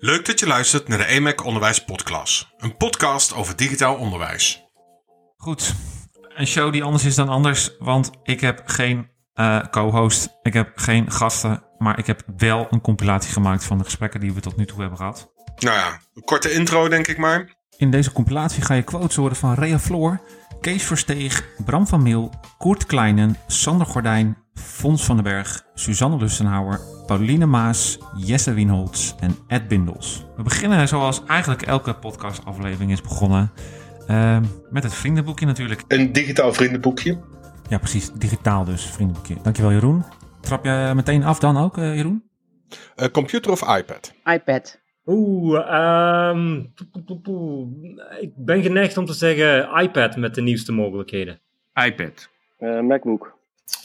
Leuk dat je luistert naar de EMAC Onderwijs Podcast. Een podcast over digitaal onderwijs. Goed, een show die anders is dan anders, want ik heb geen uh, co-host, ik heb geen gasten, maar ik heb wel een compilatie gemaakt van de gesprekken die we tot nu toe hebben gehad. Nou ja, een korte intro denk ik maar. In deze compilatie ga je quotes horen van Rea Floor, Kees Versteeg, Bram van Meel, Koert Kleinen, Sander Gordijn, Fons van den Berg, Suzanne Lustenhouwer, Pauline Maas, Jesse Wienholz en Ed Bindels. We beginnen zoals eigenlijk elke podcastaflevering is begonnen. Uh, met het vriendenboekje natuurlijk. Een digitaal vriendenboekje. Ja, precies. Digitaal dus, vriendenboekje. Dankjewel Jeroen. Trap je meteen af dan ook, uh, Jeroen? Uh, computer of iPad? iPad. Oeh, um, ik ben geneigd om te zeggen iPad met de nieuwste mogelijkheden. iPad. Uh, MacBook.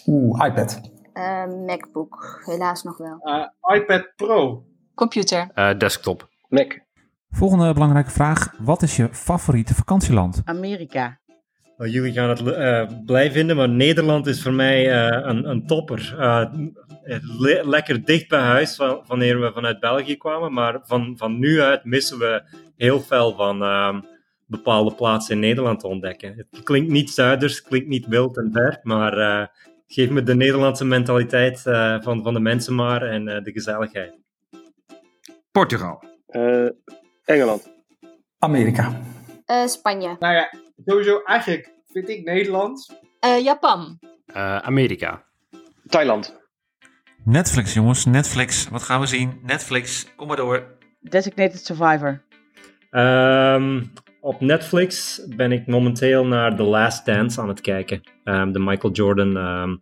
Oeh, iPad. Uh, MacBook, helaas nog wel. Uh, iPad Pro. Computer. Uh, desktop. Mac. Volgende belangrijke vraag. Wat is je favoriete vakantieland? Amerika. Oh, jullie gaan het uh, blij vinden, maar Nederland is voor mij uh, een, een, topper. Uh, le lekker dicht bij huis van, wanneer we vanuit België kwamen, maar van, van nu uit missen we heel veel van ehm, bepaalde plaatsen in Nederland te ontdekken. Het klinkt niet zuiders, klinkt niet wild en ver, maar geef me de Nederlandse mentaliteit van, van de mensen maar en de gezelligheid. Portugal. Engeland. Amerika. Spanje. Nou ja, sowieso eigenlijk vind ik Nederland. Uh, Japan. Uh, Amerika. Thailand. Netflix, jongens. Netflix. Wat gaan we zien? Netflix. Kom maar door. Designated Survivor. Um, op Netflix ben ik momenteel naar The Last Dance aan het kijken. Um, de Michael Jordan. Um,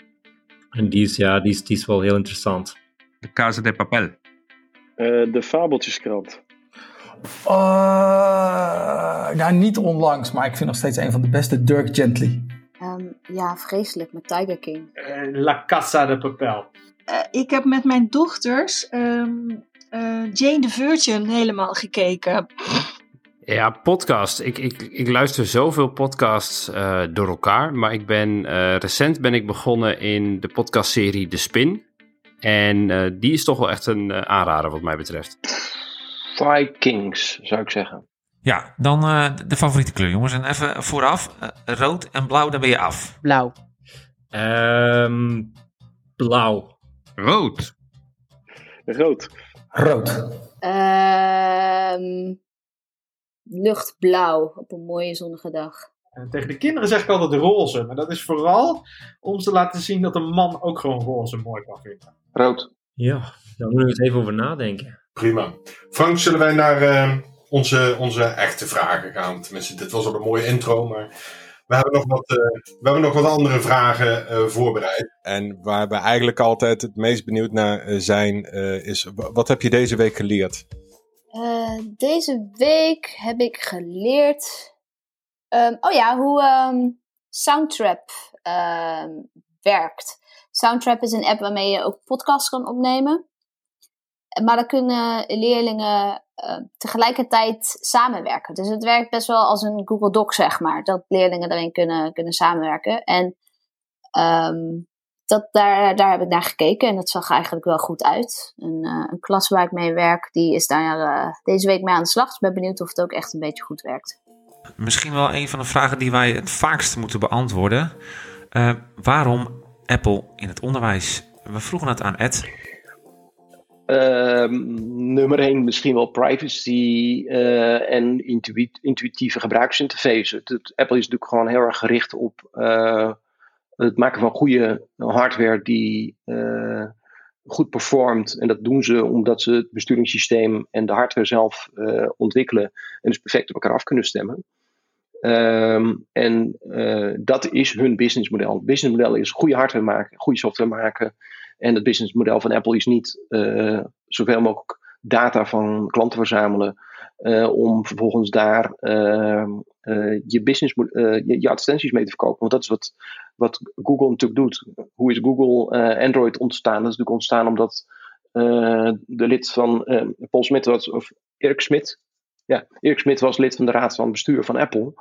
en die is, ja, die is, die is wel heel interessant. De Casa de Papel. Uh, de Fabeltjeskrant. Uh, nou, niet onlangs, maar ik vind nog steeds een van de beste Dirk Gently. Um, ja, vreselijk, met Tiger King. Uh, La Casa de Papel. Uh, ik heb met mijn dochters um, Jane the Virgin helemaal gekeken. Ja, podcast. Ik, ik, ik luister zoveel podcasts door elkaar, maar ik ben, recent ben ik begonnen in de podcastserie De Spin. En die is toch wel echt een aanrader wat mij betreft. Vikings, zou ik zeggen. Ja, dan uh, de favoriete kleur, jongens. En even vooraf, uh, rood en blauw, dan ben je af. Blauw. Um, blauw. Rood. Rood. Rood. Um, luchtblauw op een mooie zonnige dag. En tegen de kinderen zeg ik altijd roze, maar dat is vooral om te laten zien dat een man ook gewoon roze mooi kan vinden. Rood. Ja, daar moeten we eens even over nadenken. Prima. Frank, zullen wij naar uh, onze, onze echte vragen gaan? Tenminste, dit was al een mooie intro, maar we hebben nog wat, uh, we hebben nog wat andere vragen uh, voorbereid. En waar we eigenlijk altijd het meest benieuwd naar zijn, is wat heb je deze week geleerd? Deze week heb ik geleerd, um, oh ja, hoe um, Soundtrap um, werkt. Soundtrap is een app waarmee je ook podcasts kan opnemen. Maar dan kunnen leerlingen tegelijkertijd samenwerken. Dus het werkt best wel als een Google Doc, zeg maar. Dat leerlingen daarin kunnen, kunnen samenwerken. En um, dat, daar, daar heb ik naar gekeken en dat zag eigenlijk wel goed uit. Een, uh, een klas waar ik mee werk, die is daar uh, deze week mee aan de slag. Dus ik ben benieuwd of het ook echt een beetje goed werkt. Misschien wel een van de vragen die wij het vaakst moeten beantwoorden. Uh, waarom Apple in het onderwijs? We vroegen het aan Ed. Uh, nummer 1 misschien wel privacy uh, en intuï intuïtieve gebruiksinterface. Apple is natuurlijk gewoon heel erg gericht op uh, het maken van goede hardware die goed performt. En dat doen ze omdat ze het besturingssysteem en de hardware zelf ontwikkelen en dus perfect op elkaar af kunnen stemmen. Um, en dat is hun businessmodel. Het businessmodel is goede hardware maken, goede software maken. En het businessmodel van Apple is niet zoveel mogelijk data van klanten verzamelen. Uh, om vervolgens daar uh, je business, je, je, advertenties mee te verkopen. Want dat is wat, wat Google natuurlijk doet. Hoe is Google Android ontstaan? Dat is natuurlijk ontstaan omdat de lid van Paul Smit was, of Erik Smit. Ja, Erik Smit was lid van de raad van bestuur van Apple.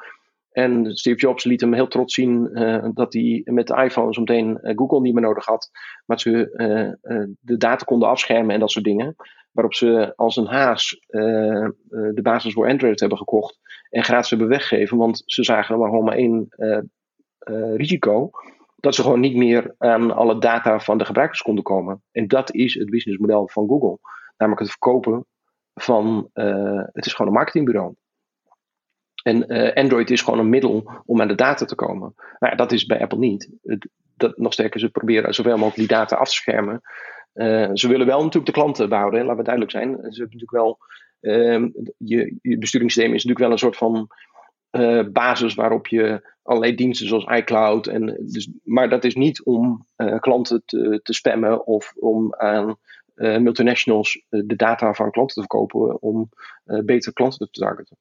En Steve Jobs liet hem heel trots zien dat hij met de iPhone zo meteen Google niet meer nodig had. Maar ze de data konden afschermen en dat soort dingen. Waarop ze als een haas de basis voor Android hebben gekocht en gratis hebben weggegeven. Want ze zagen er maar gewoon maar één risico dat ze gewoon niet meer aan alle data van de gebruikers konden komen. En dat is het businessmodel van Google. Namelijk het verkopen van, het is gewoon een marketingbureau. En Android is gewoon een middel om aan de data te komen. Nou dat is bij Apple niet. Dat, nog sterker, ze proberen zoveel mogelijk die data af te schermen. Uh, ze willen wel natuurlijk de klanten behouden, laten we duidelijk zijn. Ze hebben natuurlijk wel, ehm, je, besturingssysteem is natuurlijk wel een soort van uh, basis waarop je allerlei diensten zoals iCloud. En, dus, maar dat is niet om uh, klanten te, te spammen of om aan multinationals de data van klanten te verkopen om betere klanten te targeten.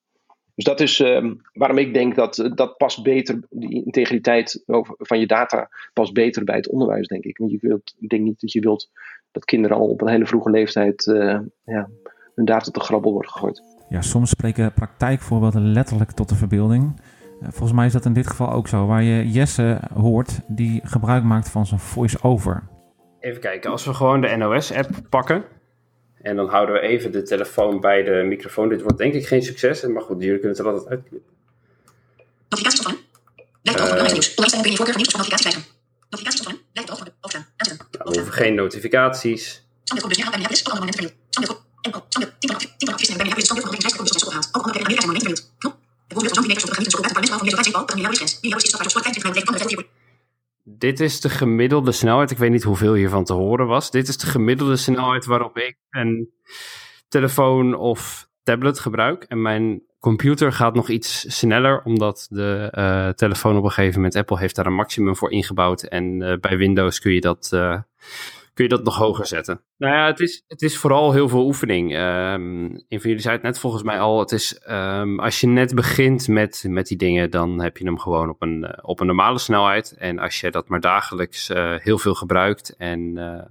Dus dat is ehm, waarom ik denk dat dat past beter, die integriteit van je data past beter bij het onderwijs, denk ik. Want je wilt, ik denk niet dat je wilt dat kinderen al op een hele vroege leeftijd ja, hun data te grabbel wordt gegooid. Ja, soms spreken praktijkvoorbeelden letterlijk tot de verbeelding. Eh, volgens mij is dat in dit geval ook zo, waar je Jesse hoort die gebruik maakt van zijn voice-over. Even kijken, als we gewoon de NOS-app pakken en dan houden we even de telefoon bij de microfoon. Dit wordt denk ik geen succes, maar goed, jullie kunnen het er altijd uitknippen. Notificaties ontvangen. Blijf over belangrijk nieuws. Online kun je voorkeur van nieuws of notificaties. Notificaties ontvangen. Overstaan. Nou, we hoeven geen notificaties. Sander komt dus neer bij mij. Dit is alle momenten van Sander enkel. Sander, 10 van 10 van advies bij mij. Dit is Sander van 150 komt dus naar school gehaald. Ook andere Amerika zijn momenten van Knop. De boel met zo'n meters op de genieten school. Waar mensen van meer dan 5 dat een jouw is. Wie jouw is, is dat waar sport 25 van de andere dit is de gemiddelde snelheid. Ik weet niet hoeveel hiervan te horen was. Dit is de gemiddelde snelheid waarop ik een telefoon of tablet gebruik. En mijn computer gaat nog iets sneller, omdat de uh, telefoon op een gegeven moment, Apple heeft daar een maximum voor ingebouwd. En uh, bij Windows kun je dat uh, kun je dat nog hoger zetten. Nou ja, het is, het is vooral heel veel oefening. Um, een van jullie zei het net volgens mij al. Het is, um, als je net begint met, met die dingen, dan heb je hem gewoon op een, op een normale snelheid. En als je dat maar dagelijks uh, heel veel gebruikt en uh,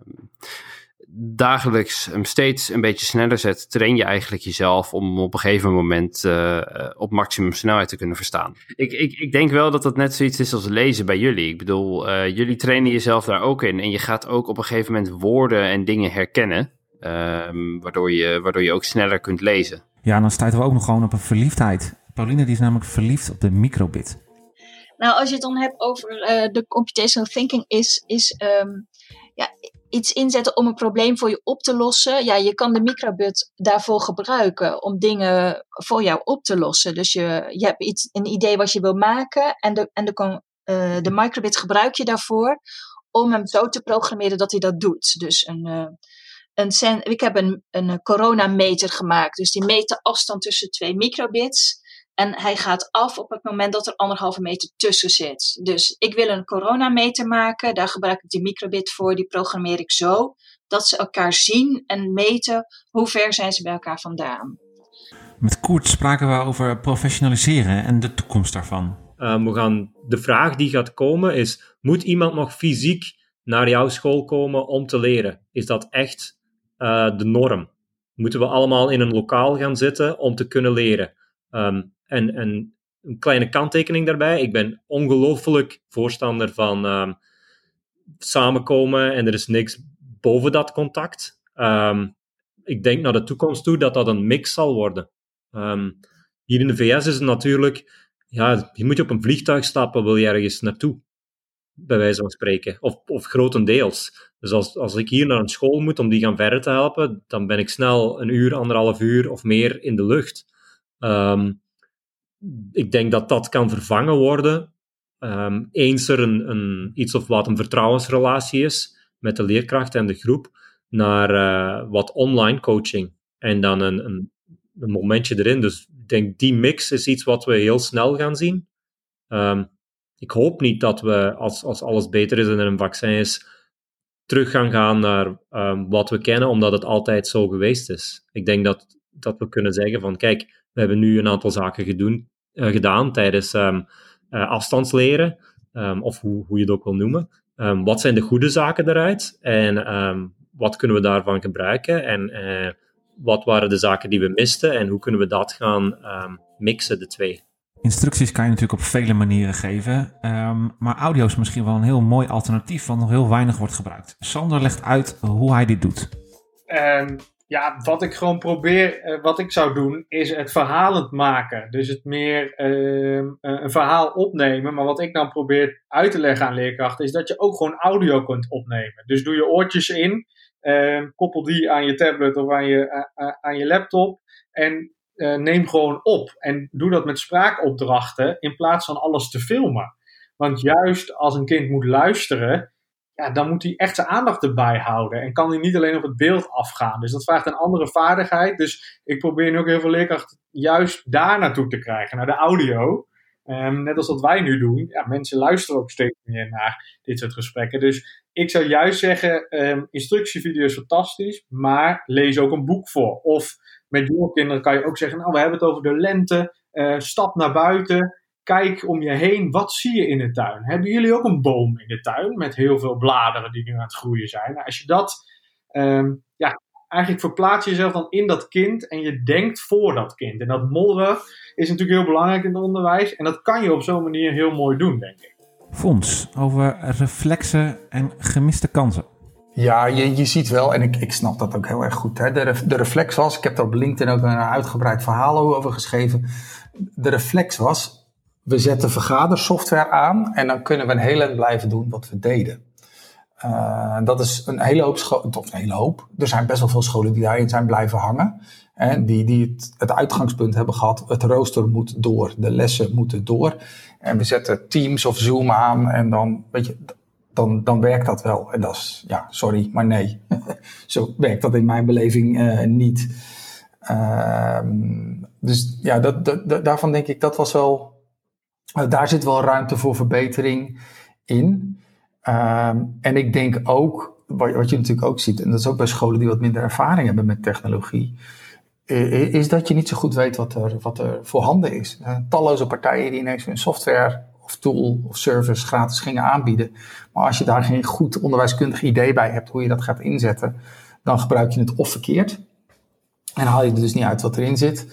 dagelijks hem steeds een beetje sneller zet, train je eigenlijk jezelf om op een gegeven moment uh, op maximum snelheid te kunnen verstaan. Ik, ik, ik denk wel dat dat net zoiets is als lezen bij jullie. Ik bedoel, uh, jullie trainen jezelf daar ook in en je gaat ook op een gegeven moment woorden en dingen herkennen, um, waardoor, je, waardoor je ook sneller kunt lezen. Ja, en dan stuiten we ook nog gewoon op een verliefdheid. Pauline die is namelijk verliefd op de microbit. Nou, als je het dan hebt over uh, de computational thinking, is, is um, ja, iets inzetten om een probleem voor je op te lossen. Ja, je kan de microbit daarvoor gebruiken om dingen voor jou op te lossen. Dus je, je hebt iets, een idee wat je wil maken en de, en de, uh, de microbit gebruik je daarvoor om hem zo te programmeren dat hij dat doet. Dus een, uh, een sen, ik heb een, een coronameter gemaakt. Dus die meet de afstand tussen twee microbits. En hij gaat af op het moment dat er anderhalve meter tussen zit. Dus ik wil een coronameter maken. Daar gebruik ik die microbit voor. Die programmeer ik zo dat ze elkaar zien en meten hoe ver zijn ze bij elkaar vandaan. Met Koert spraken we over professionaliseren en de toekomst daarvan. Uh, we gaan, de vraag die gaat komen is: moet iemand nog fysiek naar jouw school komen om te leren? Is dat echt uh, de norm? Moeten we allemaal in een lokaal gaan zitten om te kunnen leren? Um, en, en een kleine kanttekening daarbij. Ik ben ongelooflijk voorstander van um, samenkomen en er is niks boven dat contact. Um, ik denk naar de toekomst toe dat dat een mix zal worden. Um, hier in de VS is het natuurlijk, ja, je moet op een vliegtuig stappen, wil je ergens naartoe, bij wijze van spreken, of, of grotendeels. Dus als, als ik hier naar een school moet om die gaan verder te helpen, dan ben ik snel een uur, anderhalf uur of meer in de lucht. Um, ik denk dat dat kan vervangen worden um, eens er een, iets of wat een vertrouwensrelatie is met de leerkracht en de groep, naar uh, wat online coaching. En dan een, een, een, momentje erin. Dus ik denk die mix is iets wat we heel snel gaan zien. Um, ik hoop niet dat we, als, als alles beter is en er een vaccin is, terug gaan gaan naar um, wat we kennen, omdat het altijd zo geweest is. Ik denk dat, dat we kunnen zeggen van, kijk, we hebben nu een aantal zaken gedoen, uh, gedaan tijdens um, uh, afstandsleren, um, of hoe, hoe je het ook wil noemen. Um, wat zijn de goede zaken daaruit en wat kunnen we daarvan gebruiken en uh, wat waren de zaken die we misten en hoe kunnen we dat gaan mixen, de twee. Instructies kan je natuurlijk op vele manieren geven, ehm, maar audio is misschien wel een heel mooi alternatief, wat nog heel weinig wordt gebruikt. Sander legt uit hoe hij dit doet. En ja, wat ik gewoon probeer, eh, wat ik zou doen, is het verhalend maken. Dus het meer ehm, eh, een verhaal opnemen. Maar wat ik dan probeer uit te leggen aan leerkrachten, is dat je ook gewoon audio kunt opnemen. Dus doe je oortjes in, ehm, koppel die aan je tablet of aan je, aan je laptop. En eh, neem gewoon op. En doe dat met spraakopdrachten in plaats van alles te filmen. Want juist als een kind moet luisteren, ja, dan moet hij echt zijn aandacht erbij houden. En kan hij niet alleen op het beeld afgaan. Dus dat vraagt een andere vaardigheid. Dus ik probeer nu ook heel veel leerkrachten juist daar naartoe te krijgen, naar de audio. Um, net als wat wij nu doen. Ja, mensen luisteren ook steeds meer naar dit soort gesprekken. Dus ik zou juist zeggen, um, instructievideo is fantastisch, maar lees ook een boek voor. Of met jonge kinderen kan je ook zeggen, nou we hebben het over de lente, uh, stap naar buiten, kijk om je heen, wat zie je in de tuin? Hebben jullie ook een boom in de tuin met heel veel bladeren die nu aan het groeien zijn? Nou, als je dat, um, ja, eigenlijk verplaats je jezelf dan in dat kind en je denkt voor dat kind. En dat modderen is natuurlijk heel belangrijk in het onderwijs en dat kan je op zo'n manier heel mooi doen, denk ik. Fons, over reflexen en gemiste kansen. Ja, je, je ziet wel, en ik, ik snap dat ook heel erg goed. Hè? De, de reflex was, ik heb daar op LinkedIn ook een uitgebreid verhaal over geschreven. De reflex was, we zetten vergadersoftware aan en dan kunnen we een hele blijven doen wat we deden. Uh, dat is een hele hoop scholen, of een hele hoop. Er zijn best wel veel scholen die daarin zijn blijven hangen. Hè, die die het, het uitgangspunt hebben gehad, het rooster moet door, de lessen moeten door. En we zetten Teams of Zoom aan en dan, weet je, dan, dan werkt dat wel. En dat is, ja, sorry, maar nee. Zo werkt dat in mijn beleving uh, niet. Uh, dus ja, dat, daarvan denk ik, dat was wel uh, daar zit wel ruimte voor verbetering in. Ehm, en ik denk ook, wat, wat, je natuurlijk ook ziet, en dat is ook bij scholen die wat minder ervaring hebben met technologie, is dat je niet zo goed weet wat er, wat er voorhanden is. Er talloze partijen die ineens hun software of tool of service gratis gingen aanbieden. Maar als je daar geen goed onderwijskundig idee bij hebt hoe je dat gaat inzetten, dan gebruik je het of verkeerd. En haal je er dus niet uit wat erin zit.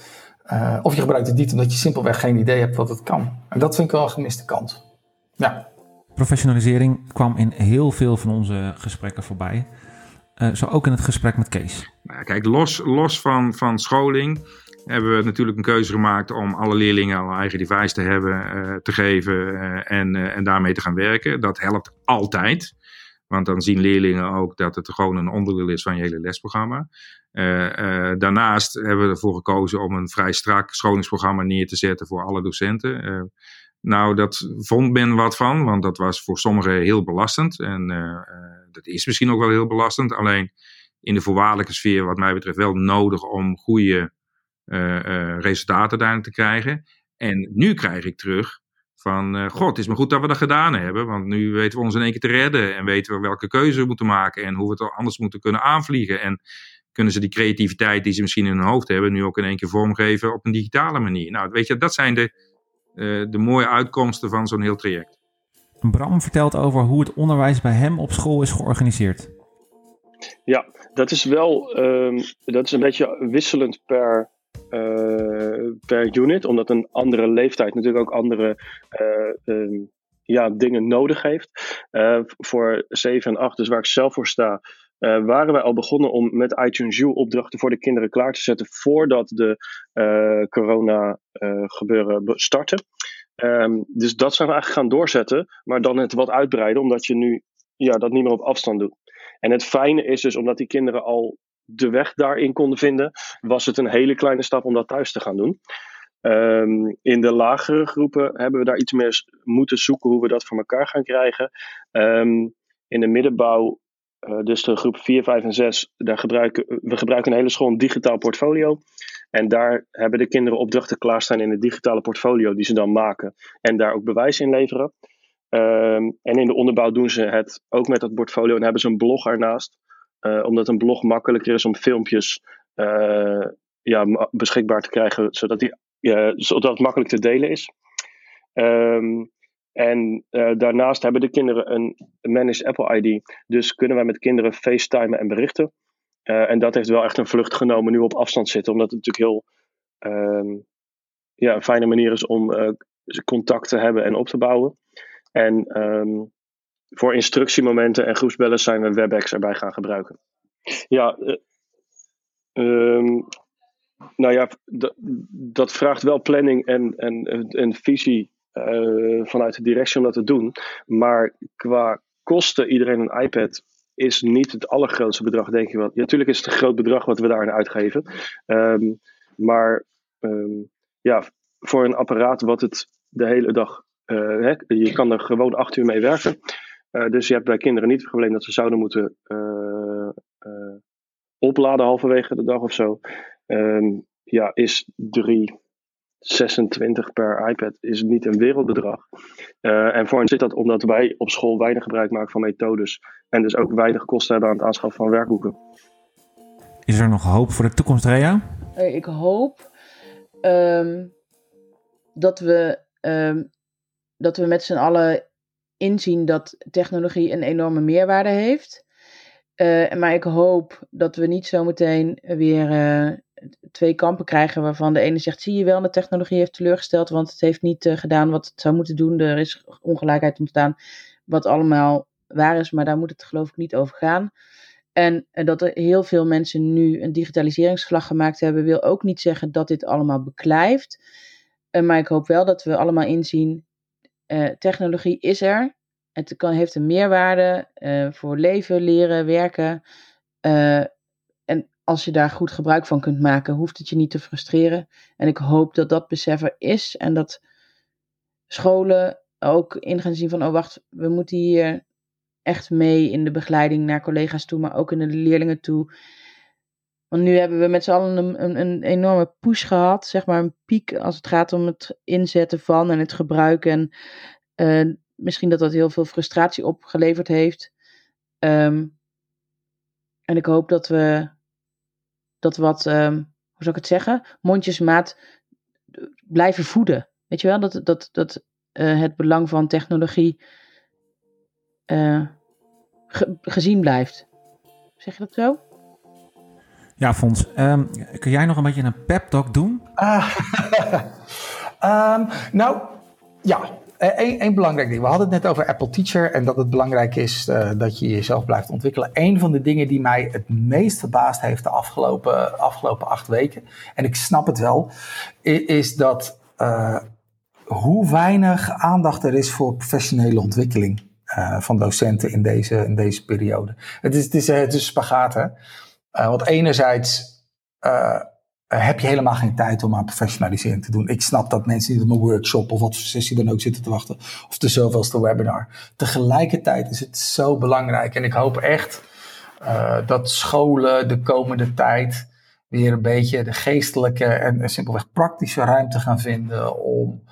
Uh, of je gebruikt het niet omdat je simpelweg geen idee hebt wat het kan. En dat vind ik wel een gemiste kans. Ja. Professionalisering kwam in heel veel van onze gesprekken voorbij. Uh, zo ook in het gesprek met Kees. Nou, kijk, los, los van, van scholing hebben we natuurlijk een keuze gemaakt om alle leerlingen een eigen device te hebben, uh, te geven uh, en, en daarmee te gaan werken. Dat helpt altijd. Want dan zien leerlingen ook dat het gewoon een onderdeel is van je hele lesprogramma. Uh, uh, daarnaast hebben we ervoor gekozen om een vrij strak scholingsprogramma neer te zetten voor alle docenten. Uh, nou, dat vond men wat van, want dat was voor sommigen heel belastend. En dat is misschien ook wel heel belastend. Alleen in de voorwaardelijke sfeer, wat mij betreft, wel nodig om goede resultaten daarin te krijgen. En nu krijg ik terug van, uh, god, het is maar goed dat we dat gedaan hebben. Want nu weten we ons in één keer te redden. En weten we welke keuze we moeten maken. En hoe we het anders moeten kunnen aanvliegen. En kunnen ze die creativiteit die ze misschien in hun hoofd hebben. nu ook in één keer vormgeven op een digitale manier. Nou, weet je, dat zijn de, uh, de mooie uitkomsten van zo'n heel traject. Bram vertelt over hoe het onderwijs bij hem op school is georganiseerd. Ja, dat is wel um, dat is een beetje wisselend per uh, per unit, omdat een andere leeftijd natuurlijk ook andere uh, uh, ja, dingen nodig heeft. voor 7 en 8, dus waar ik zelf voor sta, waren wij al begonnen om met iTunes U opdrachten voor de kinderen klaar te zetten voordat de corona gebeuren startte. Um, dus dat zijn we eigenlijk gaan doorzetten, maar dan het wat uitbreiden, omdat je nu ja, dat niet meer op afstand doet. En het fijne is dus, omdat die kinderen al de weg daarin konden vinden, was het een hele kleine stap om dat thuis te gaan doen. Um, in de lagere groepen hebben we daar iets meer moeten zoeken hoe we dat voor elkaar gaan krijgen. Um, in de middenbouw, uh, dus de groep 4, 5 en 6, daar gebruiken we gebruiken een hele school een digitaal portfolio. En daar hebben de kinderen opdrachten klaarstaan in het digitale portfolio die ze dan maken. En daar ook bewijs in leveren. Um, en in de onderbouw doen ze het ook met dat portfolio en hebben ze een blog ernaast. Uh, omdat een blog makkelijker is om filmpjes uh, ja, beschikbaar te krijgen, zodat, die, zodat het makkelijk te delen is. Um, en daarnaast hebben de kinderen een Managed Apple ID. Dus kunnen wij met kinderen facetimen en berichten. en dat heeft wel echt een vlucht genomen nu op afstand zitten, omdat het natuurlijk heel um, ja, een fijne manier is om contact te hebben en op te bouwen. En ehm, voor instructiemomenten en groepsbellen zijn we WebEx erbij gaan gebruiken. Ja, um, nou ja, dat vraagt wel planning en, en, en visie uh, vanuit de directie om dat te doen. Maar qua kosten iedereen een iPad is niet het allergrootste bedrag, denk je wel. Natuurlijk is het een groot bedrag wat we daarin uitgeven. Um, maar um, ja, voor een apparaat wat het de hele dag. Uh, hè, je kan er gewoon acht uur mee werken. Uh, dus je hebt bij kinderen niet het probleem dat ze zouden moeten uh, opladen halverwege de dag of zo. Um, ja, is 3, 26 per iPad is niet een wereldbedrag. Uh, en voor hen zit dat omdat wij op school weinig gebruik maken van methodes. En dus ook weinig kosten hebben aan het aanschaffen van werkboeken. Is er nog hoop voor de toekomst, Rea? Ik hoop um, dat, we, um, dat we met z'n allen inzien dat technologie een enorme meerwaarde heeft. Uh, maar ik hoop dat we niet zometeen weer uh, twee kampen krijgen waarvan de ene zegt: zie je wel, de technologie heeft teleurgesteld, want het heeft niet uh, gedaan wat het zou moeten doen. Er is ongelijkheid ontstaan, wat allemaal waar is, maar daar moet het geloof ik niet over gaan. En dat er heel veel mensen nu een digitaliseringsslag gemaakt hebben, wil ook niet zeggen dat dit allemaal beklijft. maar ik hoop wel dat we allemaal inzien: technologie is er. Het kan, heeft een meerwaarde uh, voor leven, leren, werken. Uh, en als je daar goed gebruik van kunt maken, hoeft het je niet te frustreren. En ik hoop dat dat besef er is en dat scholen ook in gaan zien van, oh wacht, we moeten hier echt mee in de begeleiding naar collega's toe, maar ook in de leerlingen toe. Want nu hebben we met z'n allen een, een, een, enorme push gehad, zeg maar een piek als het gaat om het inzetten van en het gebruiken. En uh, misschien dat dat heel veel frustratie opgeleverd heeft. Um, en ik hoop dat we dat wat, um, hoe zou ik het zeggen, mondjesmaat blijven voeden. Weet je wel, dat, dat, dat uh, het belang van technologie ge gezien blijft. Zeg je dat zo? Ja, Fons. Um, kun jij nog een beetje een pep talk doen? Uh, um, nou, ja. Eén eh, belangrijk ding. We hadden het net over Apple Teacher en dat het belangrijk is uh, dat je jezelf blijft ontwikkelen. Een van de dingen die mij het meest verbaasd heeft de afgelopen, afgelopen acht weken, en ik snap het wel, is dat uh, hoe weinig aandacht er is voor professionele ontwikkeling uh, van docenten in deze, deze periode. Het is, het is, het is spagaat, hè? Want enerzijds uh, heb je helemaal geen tijd om aan professionalisering te doen. Ik snap dat mensen niet op een workshop of wat voor sessie dan ook zitten te wachten. Of de zoveelste webinar. Tegelijkertijd is het zo belangrijk. En ik hoop echt uh, dat scholen de komende tijd weer een beetje de geestelijke en simpelweg praktische ruimte gaan vinden om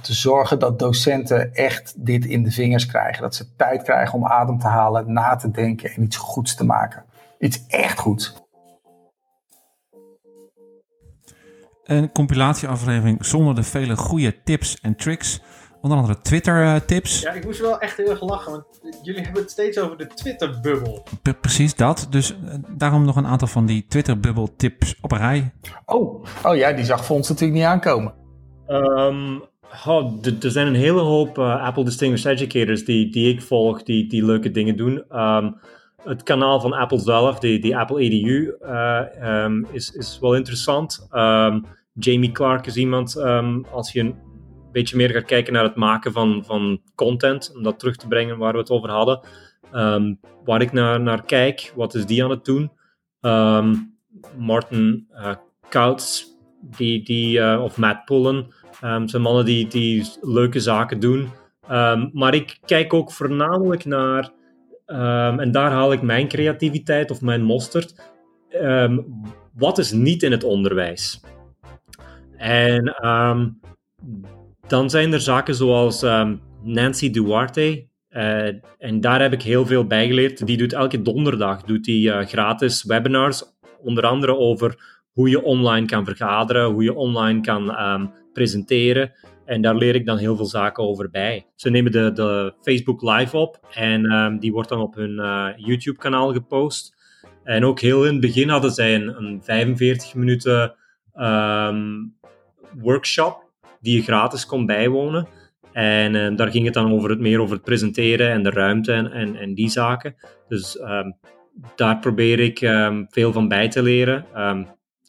te zorgen dat docenten echt dit in de vingers krijgen. Dat ze tijd krijgen om adem te halen, na te denken en iets goeds te maken. Iets echt goeds. Een compilatieaflevering zonder de vele goede tips en tricks. Onder andere Twitter-tips. ja, ik moest wel echt heel erg lachen, want jullie hebben het steeds over de Twitter-bubbel. Precies dat. Dus uh, daarom nog een aantal van die Twitter-bubbel-tips op een rij. Oh. oh ja, die zag Fons natuurlijk niet aankomen. Um, oh, er zijn een hele hoop uh, Apple Distinguished Educators die, die ik volg, die, die leuke dingen doen. Um, het kanaal van Apple zelf, die, die Apple EDU, uh, um, is, is wel interessant. Um, Jamie Clark is iemand, um, als je een beetje meer gaat kijken naar het maken van, van content, om dat terug te brengen waar we het over hadden. waar ik naar, naar kijk, wat is die aan het doen? Martin uh, die, die, uh, of Matt Pullen, zijn mannen die, die leuke zaken doen. maar ik kijk ook voornamelijk naar Um, en daar haal ik mijn creativiteit of mijn mosterd. Um, wat is niet in het onderwijs? En um, dan zijn er zaken zoals Nancy Duarte. Uh, en daar heb ik heel veel bij geleerd. Die doet elke donderdag doet die, uh, gratis webinars. Onder andere over hoe je online kan vergaderen, hoe je online kan presenteren. En daar leer ik dan heel veel zaken over bij. Ze nemen de, de Facebook Live op en um, die wordt dan op hun uh, YouTube-kanaal gepost. En ook heel in het begin hadden zij een, een 45 minuten um, workshop die je gratis kon bijwonen. En eh, daar ging het dan over het, meer over het presenteren en de ruimte en, en, en die zaken. Dus ehm, daar probeer ik ehm, veel van bij te leren.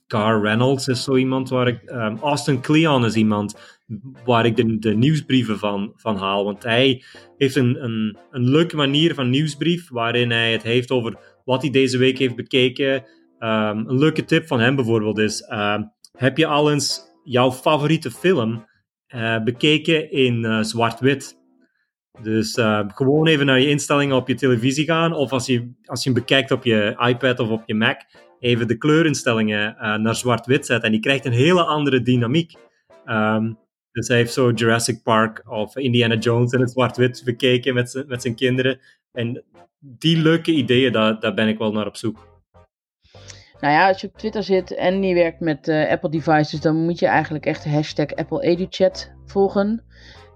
Gar Reynolds is zo iemand waar ik. Austin Kleon is iemand waar ik de, nieuwsbrieven van, van haal. Want hij heeft een, een, een leuke manier van nieuwsbrief waarin hij het heeft over wat hij deze week heeft bekeken. een leuke tip van hem bijvoorbeeld is: heb je al eens jouw favoriete film uh, bekeken in uh, zwart-wit. Dus uh, gewoon even naar je instellingen op je televisie gaan. Of als je, als je hem bekijkt op je iPad of op je Mac, even de kleurinstellingen naar zwart-wit zetten. En die krijgt een hele andere dynamiek. Um, dus hij heeft zo Jurassic Park of Indiana Jones in het zwart-wit bekeken met, met zijn kinderen. En die leuke ideeën, daar, daar ben ik wel naar op zoek. Nou ja, als je op Twitter zit en je werkt met uh, Apple devices, dan moet je eigenlijk echt hashtag Apple EduChat volgen.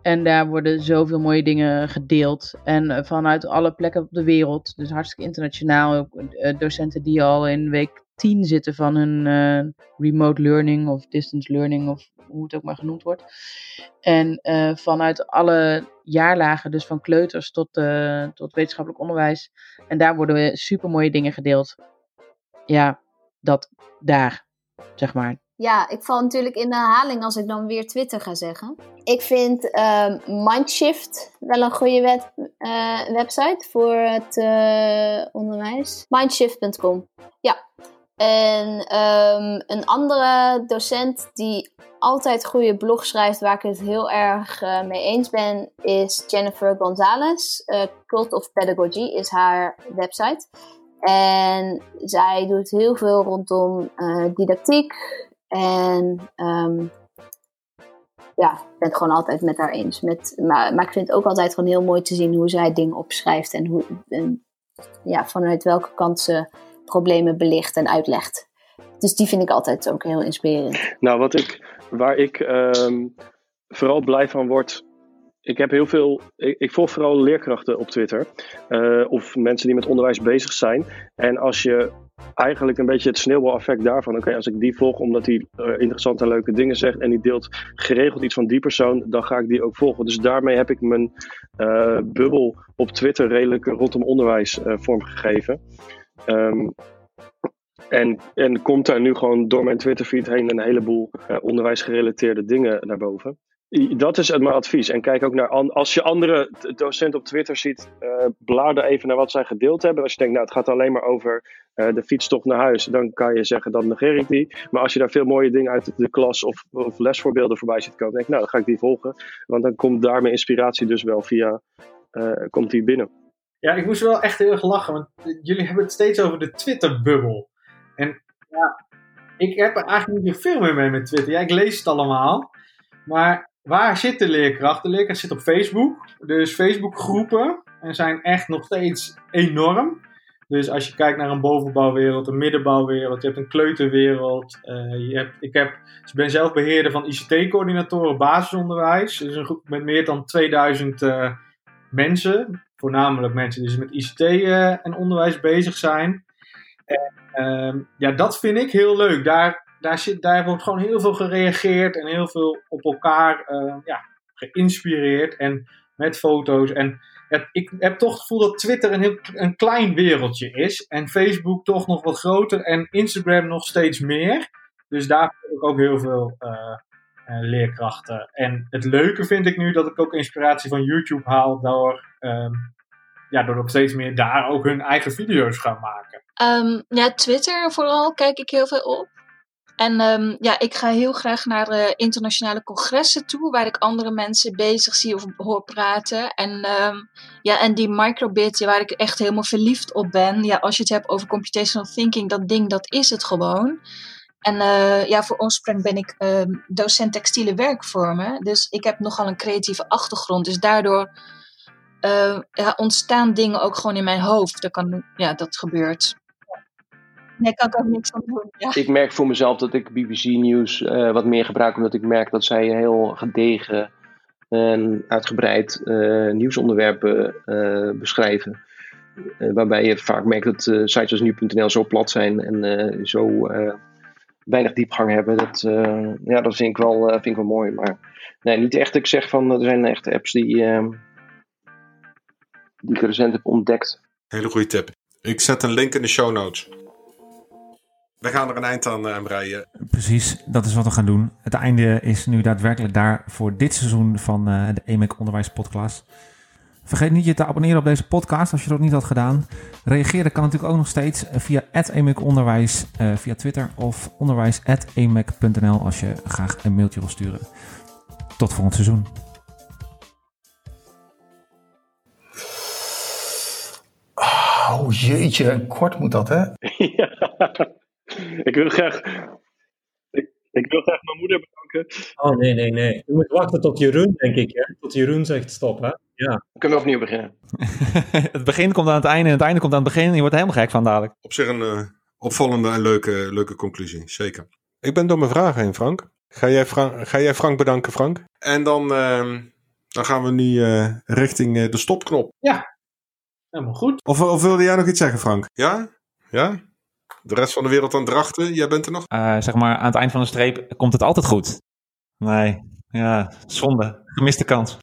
En daar worden zoveel mooie dingen gedeeld. En uh, vanuit alle plekken op de wereld. Dus hartstikke internationaal. Uh, docenten die al in week 10 zitten van hun remote learning of distance learning of hoe het ook maar genoemd wordt. En vanuit alle jaarlagen, dus van kleuters tot, tot wetenschappelijk onderwijs. En daar worden super mooie dingen gedeeld. Ja, dat daar, zeg maar. Ja, ik val natuurlijk in de herhaling als ik dan weer Twitter ga zeggen. Ik vind uh, Mindshift wel een goede web, uh, website voor het onderwijs. Mindshift.com. Ja. En um, een andere docent die altijd goede blog schrijft, waar ik het heel erg uh, mee eens ben, is Jennifer Gonzalez. Cult of Pedagogy is haar website. En zij doet heel veel rondom uh, didactiek. En um, ja, ik ben het gewoon altijd met haar eens. Met, maar, maar ik vind het ook altijd gewoon heel mooi te zien hoe zij dingen opschrijft. En, hoe, en ja, vanuit welke kant ze problemen belicht en uitlegt. Dus die vind ik altijd ook heel inspirerend. Nou, wat ik, waar ik um, vooral blij van word ik heb heel veel. Ik, volg vooral leerkrachten op Twitter. Uh, of mensen die met onderwijs bezig zijn. En als je eigenlijk een beetje het sneeuwbaleffect daarvan. Oké, als ik die volg omdat hij uh, interessante en leuke dingen zegt. en die deelt geregeld iets van die persoon. dan ga ik die ook volgen. Dus daarmee heb ik mijn uh, bubbel op Twitter redelijk rondom onderwijs vormgegeven. Um, en, en komt daar nu gewoon door mijn Twitterfeed heen een heleboel onderwijsgerelateerde dingen naar boven. Dat is mijn advies. En kijk ook naar, als je andere docenten op Twitter ziet, uh, blader even naar wat zij gedeeld hebben. Als je denkt, nou het gaat alleen maar over uh, de fietstocht naar huis, dan kan je zeggen, dan negeer ik die. Maar als je daar veel mooie dingen uit de klas of, of lesvoorbeelden voorbij ziet komen, denk ik, nou dan ga ik die volgen. Want dan komt daar mijn inspiratie dus wel via, komt die binnen. Ja, ik moest wel echt heel erg lachen, want jullie hebben het steeds over de Twitter-bubbel. En ja, ik heb er eigenlijk niet veel meer mee met Twitter. Ja, ik lees het allemaal. Maar Waar zit de leerkracht? De leerkracht zit op Facebook. Dus Facebook-groepen zijn echt nog steeds enorm. Dus als je kijkt naar een bovenbouwwereld, een middenbouwwereld, je hebt een kleuterwereld. Uh, je hebt, ik, heb, ik ben zelf beheerder van ICT-coördinatoren basisonderwijs. Dus een groep met meer dan 2000 uh, eh, mensen. Voornamelijk mensen die dus met ICT eh, en onderwijs bezig zijn. En ehm, ja, dat vind ik heel leuk. Daar daar, zit, daar wordt gewoon heel veel gereageerd en heel veel op elkaar uh, ja, geïnspireerd en met foto's. En ik heb toch het gevoel dat Twitter een, heel, een klein wereldje is en Facebook toch nog wat groter en Instagram nog steeds meer. Dus daar heb ik ook heel veel uh, uh, leerkrachten. En het leuke vind ik nu dat ik ook inspiratie van YouTube haal door, ja, door steeds meer daar ook hun eigen video's gaan maken. Um, ja, Twitter vooral kijk ik heel veel op. En um, ja, ik ga heel graag naar uh, internationale congressen toe, waar ik andere mensen bezig zie of hoor praten. En, um, ja, en die microbit, waar ik echt helemaal verliefd op ben. Ja, als je het hebt over computational thinking, dat ding, dat is het gewoon. En uh, ja, voor oorsprong ben ik docent textiele werkvormen. Dus ik heb nogal een creatieve achtergrond. Dus daardoor uh, ja, ontstaan dingen ook gewoon in mijn hoofd. Dat, kan, ja, dat gebeurt. Nee, kan ik ook niks aan doen. Ja. Ik merk voor mezelf dat ik BBC Nieuws uh, wat meer gebruik, omdat ik merk dat zij heel gedegen en uitgebreid uh, nieuwsonderwerpen uh, beschrijven. waarbij je vaak merkt dat sites als nu.nl zo plat zijn en zo weinig diepgang hebben. Dat, eh, ja, dat vind ik, wel, eh, vind ik wel mooi. Maar nee, niet echt. Ik zeg van, er zijn echt apps die, ehm, die ik recent heb ontdekt. Hele goede tip. Ik zet een link in de show notes. We gaan er een eind aan uh, breien. Precies, dat is wat we gaan doen. Het einde is nu daadwerkelijk daar voor dit seizoen van uh, de EMEC Onderwijs Podcast. Vergeet niet je te abonneren op deze podcast als je dat niet had gedaan. Reageren kan natuurlijk ook nog steeds via @emeconderwijs uh, via Twitter of onderwijs@emec.nl als je graag een mailtje wil sturen. Tot volgend seizoen. Oh jeetje, kort moet dat hè? ja, ik wil graag. Ik, ik, wil graag mijn moeder bedanken. Oh nee, nee, nee. Je moet wachten tot Jeroen, denk ik. Hè? Tot Jeroen zegt stop, hè? Ja. We kunnen opnieuw beginnen. het begin komt aan het einde en het einde komt aan het begin. En je wordt helemaal gek van dadelijk. Op zich een uh, opvallende en leuke, leuke conclusie, zeker. Ik ben door mijn vragen heen, Frank. Ga jij, Frank, ga jij Frank bedanken, Frank? En dan, uh, dan gaan we nu uh, richting de stopknop. Ja, helemaal goed. Of, of wilde jij nog iets zeggen, Frank? Ja? Ja? De rest van de wereld aan drachten, jij bent er nog? Uh, zeg maar, aan het eind van de streep komt het altijd goed. Nee, ja, zonde. Gemiste kans.